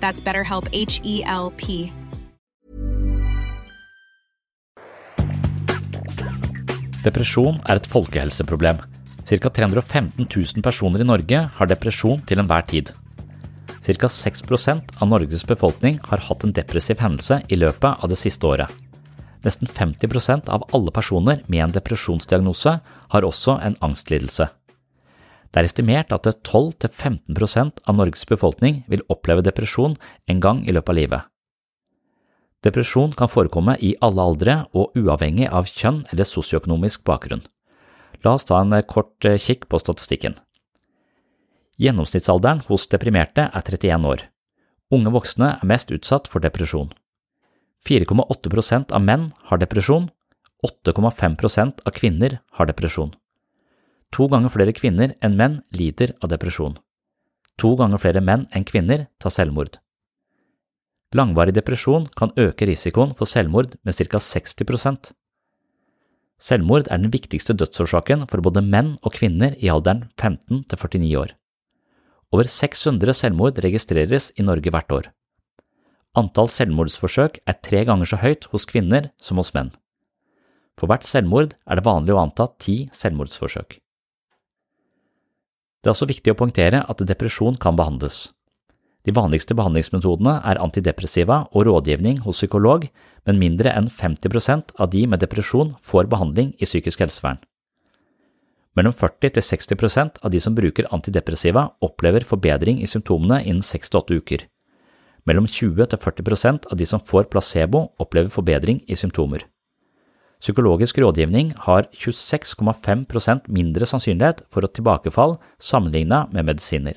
That's BetterHelp H E L P. Depresjon er et folkehelseproblem. Ca. 315 000 personer i Norge har depresjon til enhver tid. Ca. 6% av Norges befolkning har hatt en depressiv hendelse i løpet av det siste året. Nesten 50% av alle personer med en depresjonsdiagnose har også en angstlidelse. Det er estimert at 12–15% av Norges befolkning vil oppleve depresjon en gang i løpet av livet. Depresjon kan forekomme i alle aldre og uavhengig av kjønn eller sosioøkonomisk bakgrunn. La oss ta en kort kikk på statistikken. Gjennomsnittsalderen hos deprimerte er 31 år. Unge voksne er mest utsatt for depresjon. 4,8% av menn har depresjon, 8,5% av kvinner har depresjon. To ganger flere kvinner enn menn lider av depresjon. To ganger flere menn enn kvinner tar selvmord. Langvarig depresjon kan øke risikoen for selvmord med ca. 60% Selvmord er den viktigste dødsårsaken for både menn og kvinner i alderen 15 til 49 år. Over 600 selvmord registreres i Norge hvert år. Antall selvmordsforsøk er tre ganger så høyt hos kvinner som hos menn. For hvert selvmord er det vanlig å anta ti selvmordsforsøk. Det er også viktig å poengtere at depresjon kan behandles. De vanligste behandlingsmetodene er antidepressiva og rådgivning hos psykolog, men mindre enn 50% av de med depresjon får behandling i psykisk helsevern. Mellom 40 til 60% av de som bruker antidepressiva, opplever forbedring i symptomene innen 6–8 uker. Mellom 20 til 40% av de som får placebo, opplever forbedring i symptomer. Psykologisk rådgivning har 26,5% mindre sannsynlighet for et tilbakefall sammenlignet med medisiner.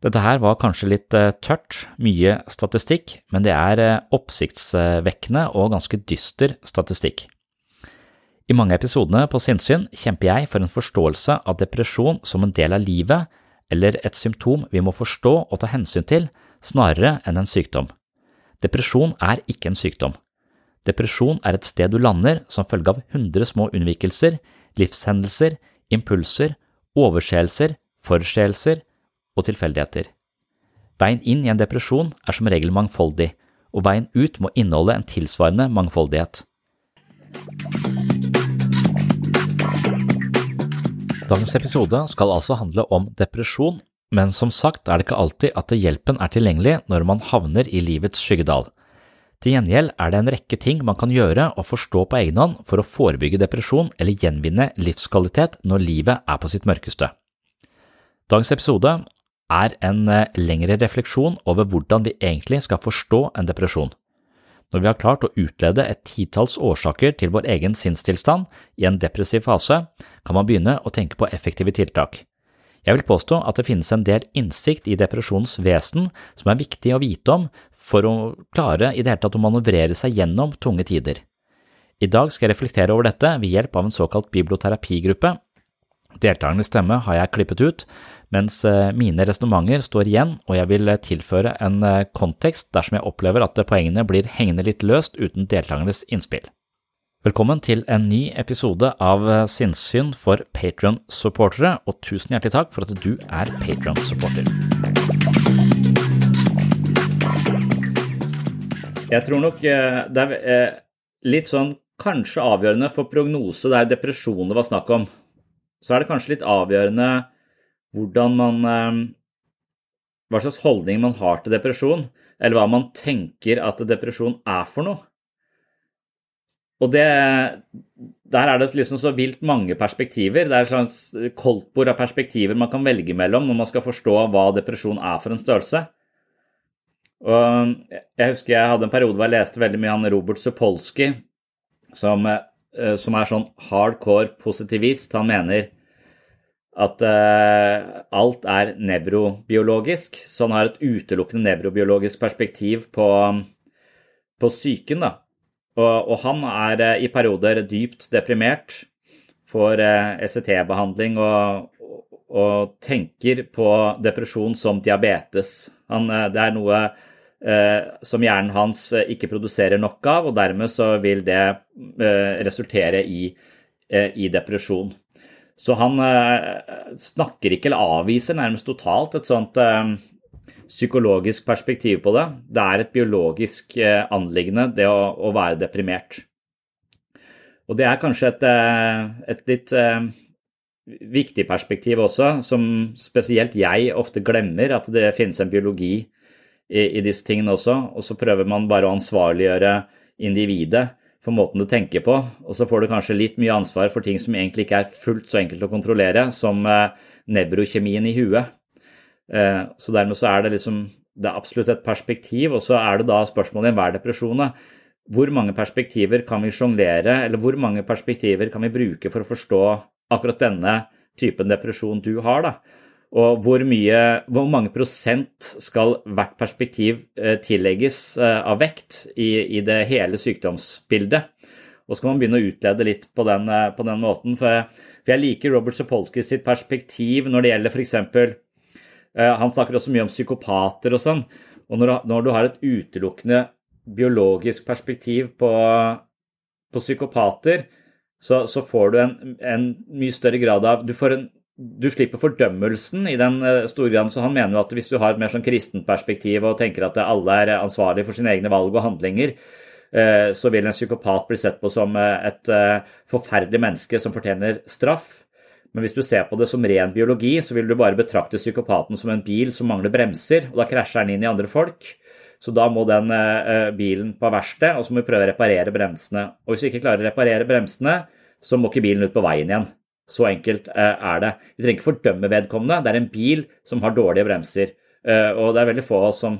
Dette her var kanskje litt eh, tørt, mye statistikk, men det er eh, oppsiktsvekkende og ganske dyster statistikk. I mange episodene på Sinnsyn kjemper jeg for en forståelse av depresjon som en del av livet eller et symptom vi må forstå og ta hensyn til, snarere enn en sykdom. Depresjon er ikke en sykdom. Depresjon er et sted du lander som følge av hundre små unnvikelser, livshendelser, impulser, overseelser, forseelser og tilfeldigheter. Veien inn i en depresjon er som regel mangfoldig, og veien ut må inneholde en tilsvarende mangfoldighet. Dagens episode skal altså handle om depresjon, men som sagt er det ikke alltid at hjelpen er tilgjengelig når man havner i livets skyggedal. Til gjengjeld er det en rekke ting man kan gjøre og forstå på egen hånd for å forebygge depresjon eller gjenvinne livskvalitet når livet er på sitt mørkeste. Dagens episode er en eh, lengre refleksjon over hvordan vi egentlig skal forstå en depresjon. Når vi har klart å utlede et titalls årsaker til vår egen sinnstilstand i en depressiv fase, kan man begynne å tenke på effektive tiltak. Jeg vil påstå at det finnes en del innsikt i depresjonens vesen som er viktig å vite om for å klare i det hele tatt å manøvrere seg gjennom tunge tider. I dag skal jeg reflektere over dette ved hjelp av en såkalt biblioterapigruppe. Deltakernes stemme har jeg klippet ut, mens eh, mine resonnementer står igjen, og jeg vil tilføre en eh, kontekst dersom jeg opplever at poengene blir hengende litt løst uten deltakernes innspill. Velkommen til en ny episode av Sinnssyn for Patrion-supportere, og tusen hjertelig takk for at du er Patrion-supporter. Jeg tror nok det er litt sånn kanskje avgjørende for prognose der depresjon det var snakk om, så er det kanskje litt avgjørende hvordan man eh, Hva slags holdning man har til depresjon, eller hva man tenker at depresjon er for noe. Og det, Der er det liksom så vilt mange perspektiver. Det er et slags koldtbord av perspektiver man kan velge mellom når man skal forstå hva depresjon er for en størrelse. Og Jeg husker jeg hadde en periode hvor jeg leste veldig mye han Robert Supolsky, som, eh, som, er sånn hardcore positivist. Han mener at uh, alt er nevrobiologisk, så han har et utelukkende nevrobiologisk perspektiv på, på psyken. da. Og, og, han er uh, i perioder dypt deprimert, får uh, ECT-behandling og, og, tenker på depresjon som diabetes. Han, det er noe Eh, som hjernen hans eh, ikke produserer nok av, og dermed så vil det eh, resultere i, i depresjon. Så han snakker ikke eller avviser nærmest totalt et sånt psykologisk perspektiv på det. Det er et biologisk anliggende, det å, å være deprimert. Og det er kanskje et, et litt viktig perspektiv også, som spesielt jeg ofte glemmer, at det finnes en biologi i, i disse tingene også. Og så prøver man bare å ansvarliggjøre individet for måten du tenker på. Og så får du kanskje litt mye ansvar for ting som egentlig ikke er fullt så enkelt å kontrollere, som eh, nevrokjemien i huet. Eh, så dermed så er det liksom Det er absolutt et perspektiv, og så er det da spørsmålet i enhver depresjon? Hvor mange perspektiver kan vi sjonglere, eller hvor mange perspektiver kan vi bruke for å forstå akkurat denne typen depresjon du har? da? Og hvor, mye, hvor mange prosent skal hvert perspektiv eh, tillegges eh, av vekt i, i det hele sykdomsbildet? Og så kan man begynne å utlede litt på den, på den måten. For jeg, for jeg, liker Robert Sapolsky sitt perspektiv når det gjelder f.eks. Han snakker også mye om psykopater og sånn. Og når, når, du har et utelukkende biologisk perspektiv på, på psykopater, så, så, får du en, en, mye større grad av Du en du slipper fordømmelsen i den eh, store grad. Så han mener jo at hvis du har et mer sånn kristent perspektiv og tenker at alle er ansvarlige for sine egne valg og handlinger, eh, så vil en psykopat bli sett på som eh, et forferdelig menneske som fortjener straff. Men hvis du ser på det som ren biologi, så vil du bare betrakte psykopaten som en bil som mangler bremser, og da krasjer den inn i andre folk. Så da må den bilen på verksted, og så må vi prøve å reparere bremsene. Og hvis vi ikke klarer å reparere bremsene, så må ikke bilen ut på veien igjen. Så enkelt eh, er det. Vi trenger ikke fordømme vedkommende. Det er en bil som har dårlige bremser. Eh, og det er veldig få av oss som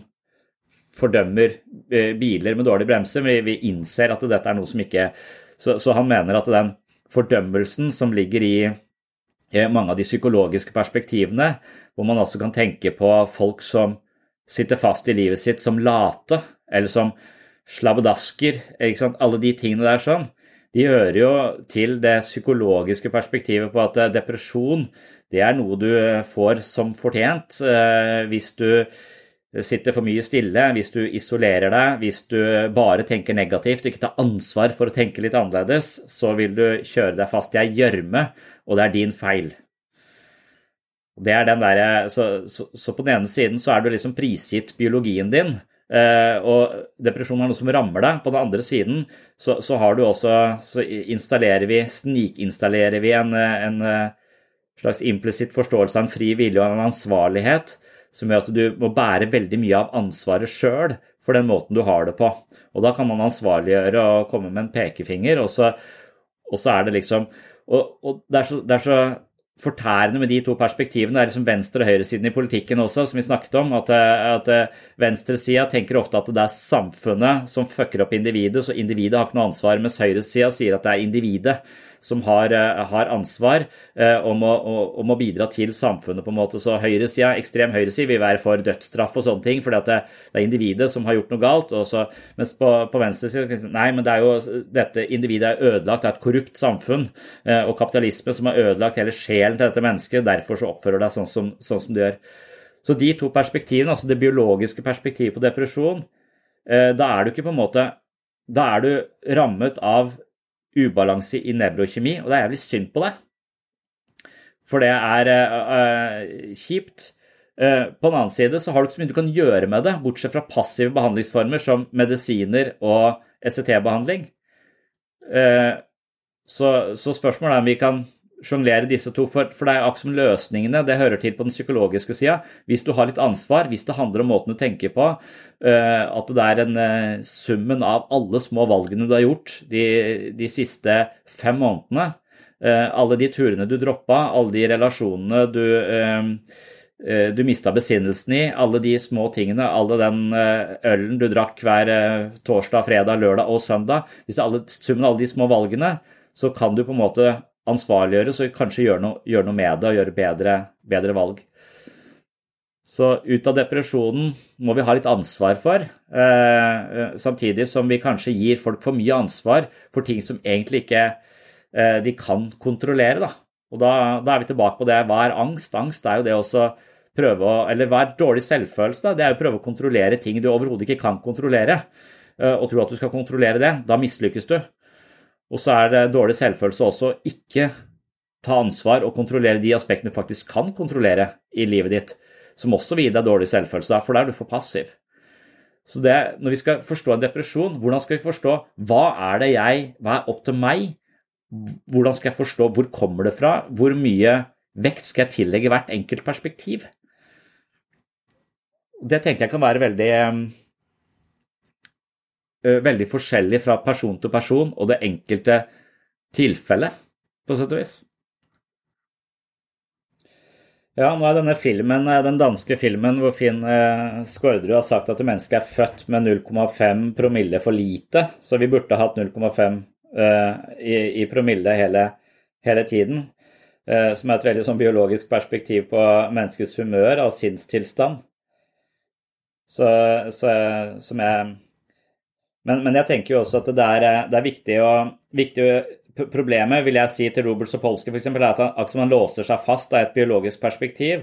fordømmer eh, biler med dårlige bremser. men Vi innser at dette er noe som ikke Så, så han mener at den fordømmelsen som ligger i mange av de psykologiske perspektivene, hvor man også kan tenke på folk som sitter fast i livet sitt som late, eller som slabbedasker, alle de tingene der sånn, de hører jo til det psykologiske perspektivet på at eh, depresjon det er noe du eh, får som fortjent eh, hvis du sitter for mye stille, hvis du isolerer deg, hvis du bare tenker negativt og ikke tar ansvar for å tenke litt annerledes, så vil du kjøre deg fast i ei gjørme, og det er din feil. Det er den der, så, så, så, på den ene siden så er du liksom prisgitt biologien din, Eh, og depresjon er noe som rammer deg. På den andre siden så, så har du også Så installerer vi, snikinstallerer vi en, en eh, slags implisitt forståelse av en fri vilje og en ansvarlighet som gjør at du må bære veldig mye av ansvaret sjøl for den måten du har det på. Og da kan man ansvarliggjøre og komme med en pekefinger, og så, og så er det liksom Og, og det, er så, det er så fortærende med de to perspektivene. Det er liksom venstre- og høyresiden i politikken også, som vi snakket om. At, at eh, venstresida tenker ofte at det er samfunnet som fucker opp individet, så individet har ikke noe ansvar. Mens høyresida sier at det er individet som har, har ansvar om å, om, å, bidra til samfunnet. på en måte. Så høyresida, ekstrem høyreside vil være for dødsstraff og sånne ting, fordi det, det er individet som har gjort noe galt. Så, mens på, på venstresida nei, men det er jo dette individet er ødelagt av et korrupt samfunn og kapitalisme som har ødelagt hele sjelen til dette mennesket. Derfor så oppfører det seg sånn som, sånn som det gjør. Så de to perspektivene, altså det biologiske perspektivet på depresjon, eh, da er du ikke på en måte Da er du rammet av ubalanse i nevrokjemi, og det er jævlig synd på deg. For det er uh, kjipt. Uh, på den annen side så har du ikke så mye du kan gjøre med det, bortsett fra passive behandlingsformer som medisiner og ECT-behandling. Uh, så, så spørsmålet er om vi kan sjonglere disse to, for, for, det er akkurat som løsningene. Det hører til på den psykologiske sida. Hvis du har litt ansvar, hvis det handler om måten du tenker på, uh, at det er en uh, summen av alle små valgene du har gjort de, de siste fem månedene, uh, alle de turene du droppa, alle de relasjonene du du mista besinnelsen i alle de små tingene, alle den ølen du drakk hver torsdag, fredag, lørdag og søndag. Hvis det er alle, summen av alle de små valgene, så kan du på en måte ansvarliggjøre, så kanskje gjøre noe, gjør noe med det og gjøre bedre, bedre, valg. Så ut av depresjonen må vi ha litt ansvar for, eh, samtidig som vi kanskje gir folk for mye ansvar for ting som egentlig ikke eh, de kan kontrollere. Da. Og da, da, er vi tilbake på det. Hva er angst? Angst er jo det også prøve å Eller hva er dårlig selvfølelse? Da? Det er jo prøve å kontrollere ting du overhodet ikke kan kontrollere, eh, og tro at du skal kontrollere det. Da mislykkes du. Og så er det dårlig selvfølelse også ikke ta ansvar og kontrollere de aspektene du faktisk kan kontrollere i livet ditt, som også vil gi deg dårlig selvfølelse, for da er du for passiv. Så det, når vi skal forstå en depresjon, hvordan skal vi forstå hva er det jeg, hva er opp til meg? Hvordan skal jeg forstå hvor kommer det fra? Hvor mye vekt skal jeg tillegge hvert enkelt perspektiv? Det tenker jeg kan være veldig veldig forskjellig fra person til person og det enkelte tilfellet, på sett og vis. Ja, nå er denne filmen, den danske filmen hvor Finn eh, Skårderud har sagt at mennesket er født med 0,5 promille for lite, så vi burde hatt 0,5 eh, i, promille hele, hele tiden. Eh, som er et veldig sånn biologisk perspektiv på menneskets humør og sinnstilstand. Så, så, som jeg men, men, jeg tenker jo også at det er, det er viktig, å, viktig Problemet vil jeg si til Robert Sopolsky f.eks. er at han, han låser seg fast av et biologisk perspektiv.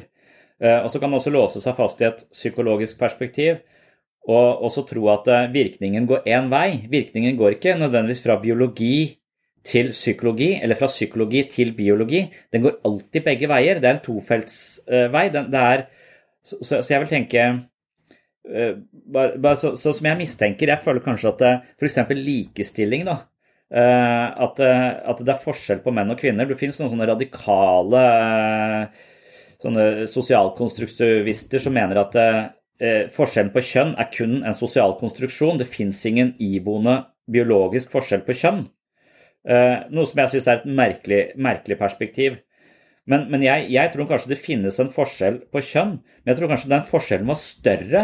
Eh, og så kan man også låse seg fast i et psykologisk perspektiv. Og også tro at eh, virkningen går én vei. Virkningen går ikke nødvendigvis fra biologi til psykologi, eller fra psykologi til biologi. Den går alltid begge veier. Det er en tofeltsvei. Så, jeg vil tenke Eh, bare, bare så, så, som jeg mistenker, jeg føler kanskje at eh, f.eks. likestilling, da. Eh, at, at, det er forskjell på menn og kvinner. Det finnes noen sånne radikale sånne sosialkonstruktivister som mener at forskjellen på kjønn er kun en sosial konstruksjon. Det fins ingen iboende biologisk forskjell på kjønn. Noe som jeg syns er et merkelig, merkelig perspektiv. Men, men jeg, jeg, tror kanskje det finnes en forskjell på kjønn. Men jeg tror kanskje den forskjellen var større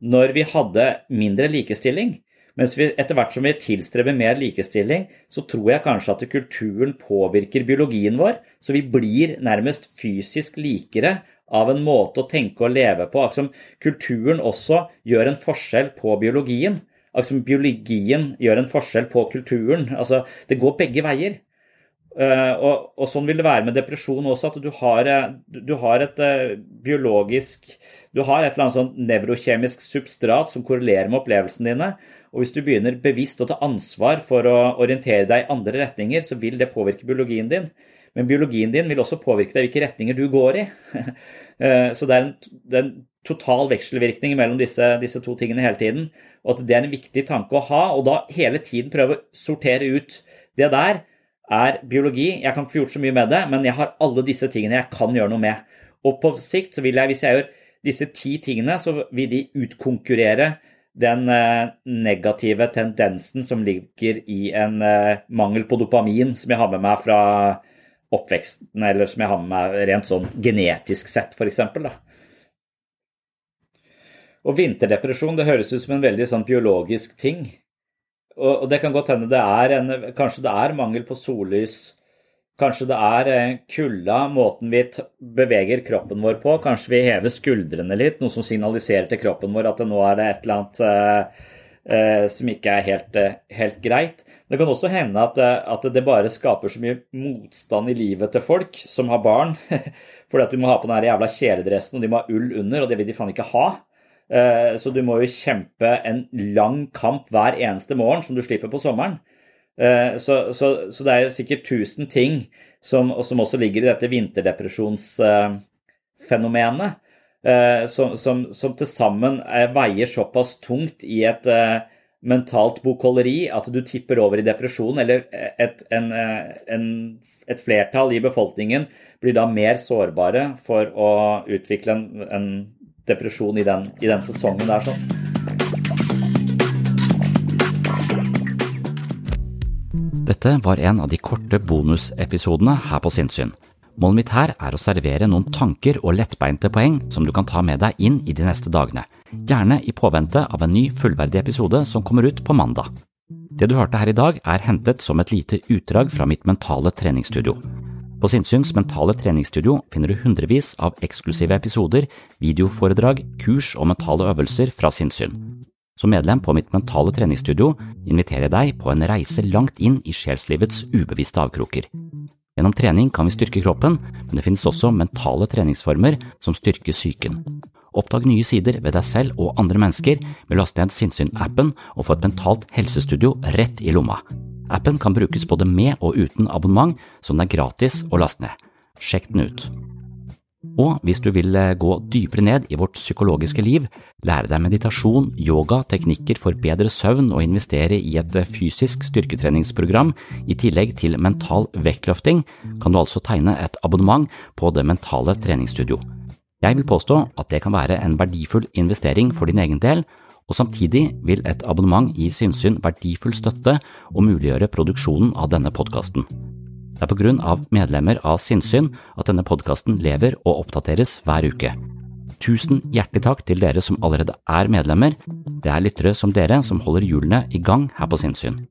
når vi hadde mindre likestilling. Mens vi, etter hvert som vi tilstreber mer likestilling, så tror jeg kanskje at kulturen påvirker biologien vår. Så vi blir nærmest fysisk likere av en måte å tenke og leve på. Altså, kulturen også gjør en forskjell på biologien. Altså, biologien gjør en forskjell på kulturen. Altså, det går begge veier. Uh, og, og, sånn vil det være med depresjon også, at du har, eh, du har et uh, biologisk du har et eller annet sånn nevrokjemisk substrat som korrelerer med opplevelsene dine. Og hvis du begynner bevisst å ta ansvar for å orientere deg i andre retninger, så vil det påvirke biologien din. Men biologien din vil også påvirke deg hvilke retninger du går i. Eh, så det er, en, det er en, total vekselvirkning mellom disse, disse, to tingene hele tiden. Og at det er en viktig tanke å ha, og da hele tiden prøve å sortere ut det der er biologi. Jeg kan ikke få gjort så mye med det, men jeg har alle disse tingene jeg kan gjøre noe med. Og på sikt så vil jeg, hvis jeg gjør disse ti tingene, så vil de utkonkurrere den eh, negative tendensen som ligger i en eh, mangel på dopamin som jeg har med meg fra oppveksten, eller som jeg har med meg rent sånn genetisk sett, f.eks. Og vinterdepresjon det høres ut som en veldig sånn biologisk ting. Og, det kan godt hende det er en, kanskje det er mangel på sollys Kanskje det er eh, kulda, måten vi beveger kroppen vår på. Kanskje vi hever skuldrene litt, noe som signaliserer til kroppen vår at nå er det et eller annet uh, uh, som ikke er helt, uh, helt, greit. Det kan også hende at, at, det bare skaper så mye motstand i livet til folk som har barn. Fordi at du må ha på den jævla kjeledressen, og de må ha ull under, og det vil de faen ikke ha. Så du må jo kjempe en lang kamp hver eneste morgen som du slipper på sommeren. Eh, så, så, så, det er sikkert tusen ting som, som også ligger i dette vinterdepresjonsfenomenet, eh, som, som, som til sammen eh, veier såpass tungt i et mentalt bokholderi at du tipper over i depresjon, eller et, en, en, et flertall i befolkningen blir da mer sårbare for å utvikle en, en depresjon i den, i den sesongen der. sånn. Dette var en av de korte bonusepisodene her på Sinnsyn. Målet mitt her er å servere noen tanker og lettbeinte poeng som du kan ta med deg inn i de neste dagene, gjerne i påvente av en ny fullverdig episode som kommer ut på mandag. Det du hørte her i dag er hentet som et lite utdrag fra mitt mentale treningsstudio. På Sinnsyns mentale treningsstudio finner du hundrevis av eksklusive episoder, videoforedrag, kurs og mentale øvelser fra sinnssyn. Som medlem på mitt mentale treningsstudio inviterer jeg deg på en reise langt inn i sjelslivets ubevisste avkroker. Gjennom trening kan vi styrke kroppen, men det finnes også mentale treningsformer som styrker psyken. Oppdag nye sider ved deg selv og andre mennesker med å laste ned Sinnsyn-appen og få et mentalt helsestudio rett i lomma. Appen kan brukes både med og uten abonnement, så den er gratis å laste ned. Sjekk den ut. Og hvis du vil eh, gå dypere ned i vårt psykologiske liv, lære deg meditasjon, yoga, teknikker for bedre søvn og investere i et eh, fysisk styrketreningsprogram i tillegg til mental vektløfting, kan du altså tegne et abonnement på Det mentale treningsstudio. Jeg vil påstå at det kan være en verdifull investering for din egen del, og samtidig vil et abonnement gi Sinnsyn verdifull støtte og muliggjøre produksjonen av denne podkasten. Det er på grunn av medlemmer av Sinnsyn at denne podkasten lever og oppdateres hver uke. Tusen hjertelig takk til dere som allerede er medlemmer, det er lyttere som dere som holder hjulene i gang her på Sinnsyn.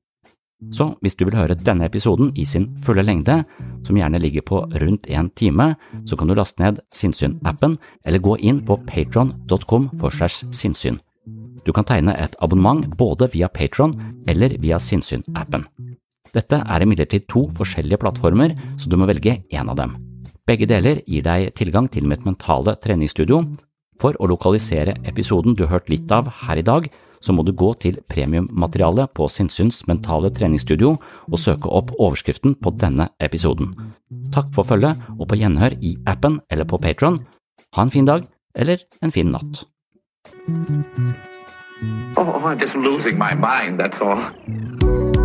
Så hvis du vil høre denne episoden i sin fulle lengde, som gjerne ligger på rundt en time, så kan du laste ned Sinnsyn-appen eller gå inn på patron.com for segs sinnssyn. Du kan tegne et abonnement både via Patron eller via Sinnsyn-appen. Dette er imidlertid to forskjellige plattformer, så du må velge én av dem. Begge deler gir deg tilgang til mitt mentale treningsstudio. For å lokalisere episoden du hørt litt av her i dag, så må du gå til premiummaterialet på Sinnsyns mentale treningsstudio og søke opp overskriften på denne episoden. Takk for følget, og på gjenhør i appen eller på Patron. Ha en fin dag, eller en fin natt. Oh, I'm just losing my mind, that's all.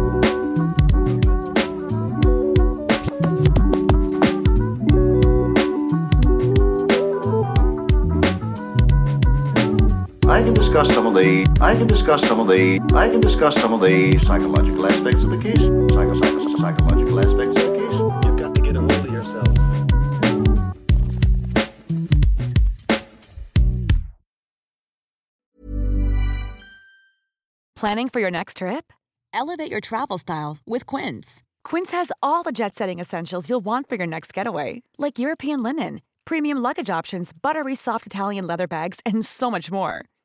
I can discuss some of the I can discuss some of the I can discuss some of the psychological aspects of the case. Psycho, psycho, psychological aspects of the case. You've got to get a hold of yourself. Planning for your next trip? Elevate your travel style with Quince. Quince has all the jet-setting essentials you'll want for your next getaway, like European linen, premium luggage options, buttery soft Italian leather bags, and so much more